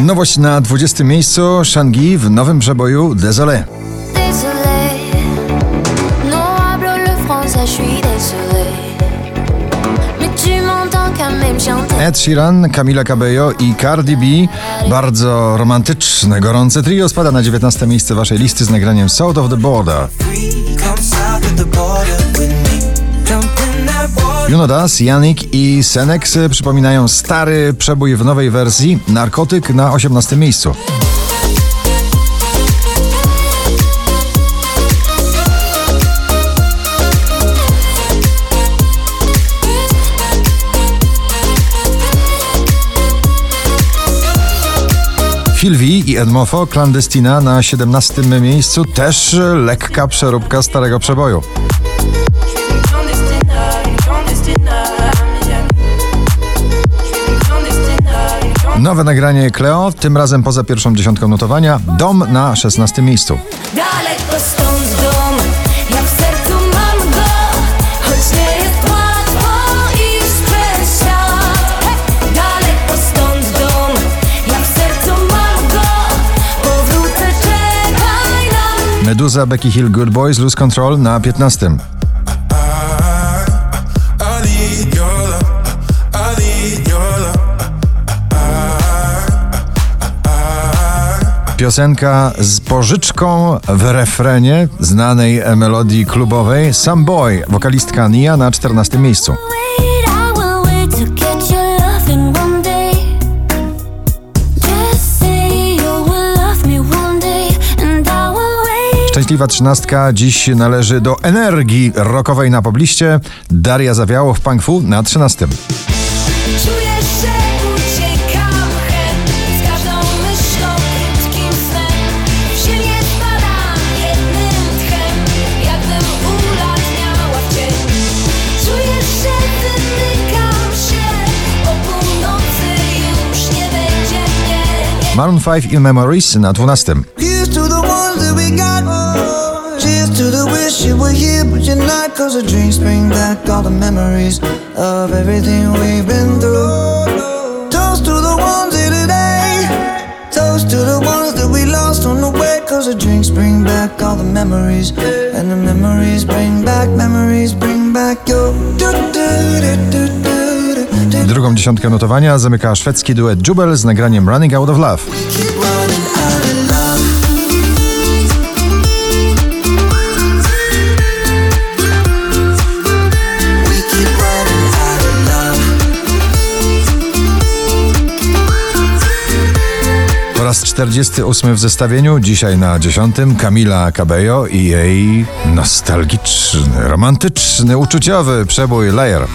Nowość na 20 miejscu Shangi w nowym przeboju Désolé. Ed Sheeran, Camila Cabello i Cardi B. Bardzo romantyczne, gorące trio spada na 19 miejsce waszej listy z nagraniem South of the Border. Juno Das, Yannick i Senex przypominają stary przebój w nowej wersji Narkotyk na 18 miejscu. V i Edmofo, Clandestina na 17 miejscu, też lekka przeróbka starego przeboju. Nowe nagranie Cleo, tym razem poza pierwszą dziesiątką notowania, Dom na 16 miejscu. Daleko stąd dom, ja w sercu mam go, choć nie jest łatwo iść przez świat. Daleko stąd dom, ja w sercu mam go, powrócę, czekaj na. Meduza, Becky Hill, Good Boys, Lose Control na 15. I need your love. I Piosenka z pożyczką w refrenie znanej melodii klubowej Some Boy, wokalistka Nia na 14 miejscu. Szczęśliwa trzynastka dziś należy do energii rockowej na pobliście. Daria Zawiało w Punk Fu na 13. Drinks bring back all the memories. And the memories bring back, memories bring back your. Drugą dziesiątkę notowania zamyka szwedzki duet Jubel z nagraniem Running Out of Love. Po raz 48 w zestawieniu, dzisiaj na 10 Camila Cabello i jej nostalgiczny, romantyczny, uczuciowy przebój Layer.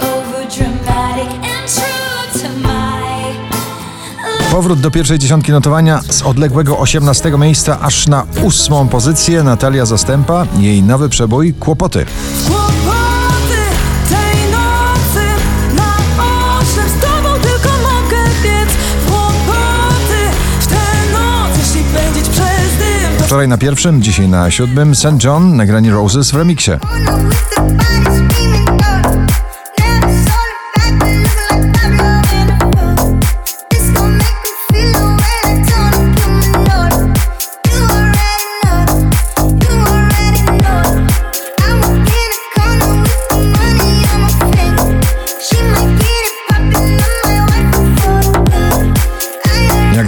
Over dramatic and true to my love. Powrót do pierwszej dziesiątki notowania z odległego 18 miejsca aż na ósmą pozycję Natalia Zastępa, jej nowy przebój. Kłopoty Wczoraj na pierwszym, dzisiaj na siódmym St. John, nagranie Roses w remiksie.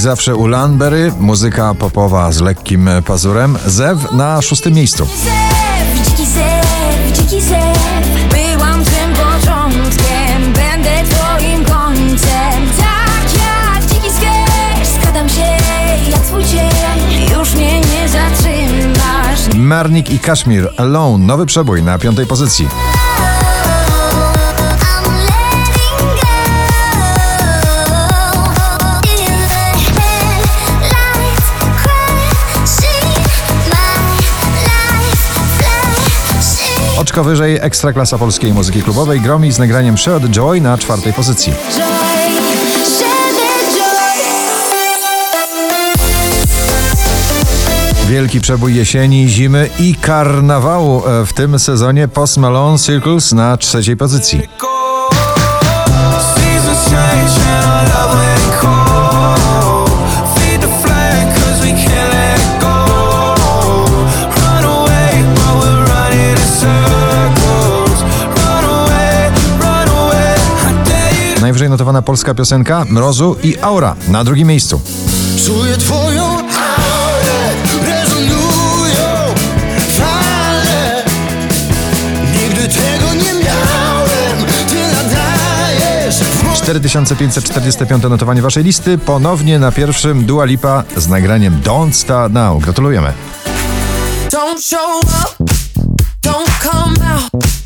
Zawsze u Lanberry, muzyka popowa z lekkim pazurem. Zew na szóstym miejscu. Zew, dziki zew, dziki zew. Byłam tym początkiem, będę twoim końcem. Tak jak dziki zwierz, skradam się jak. Już mnie nie zatrzymasz. Marnik i Kashmir, Alone, nowy przebój na piątej pozycji. Piątko wyżej Ekstraklasa polskiej muzyki klubowej gromi z nagraniem Shared Joy na czwartej pozycji. Wielki przebój jesieni, zimy i karnawału e, w tym sezonie Post Malone Circles na trzeciej pozycji. Notowana polska piosenka Mrozu i Aura na drugim miejscu. Czuję twoją aurę, rezonują fale Nigdy tego nie miałem, ty nadajesz w moim 4545 notowanie waszej listy, ponownie na pierwszym Dua Lipa z nagraniem Don't Start Now. Gratulujemy. Don't show up, don't come out.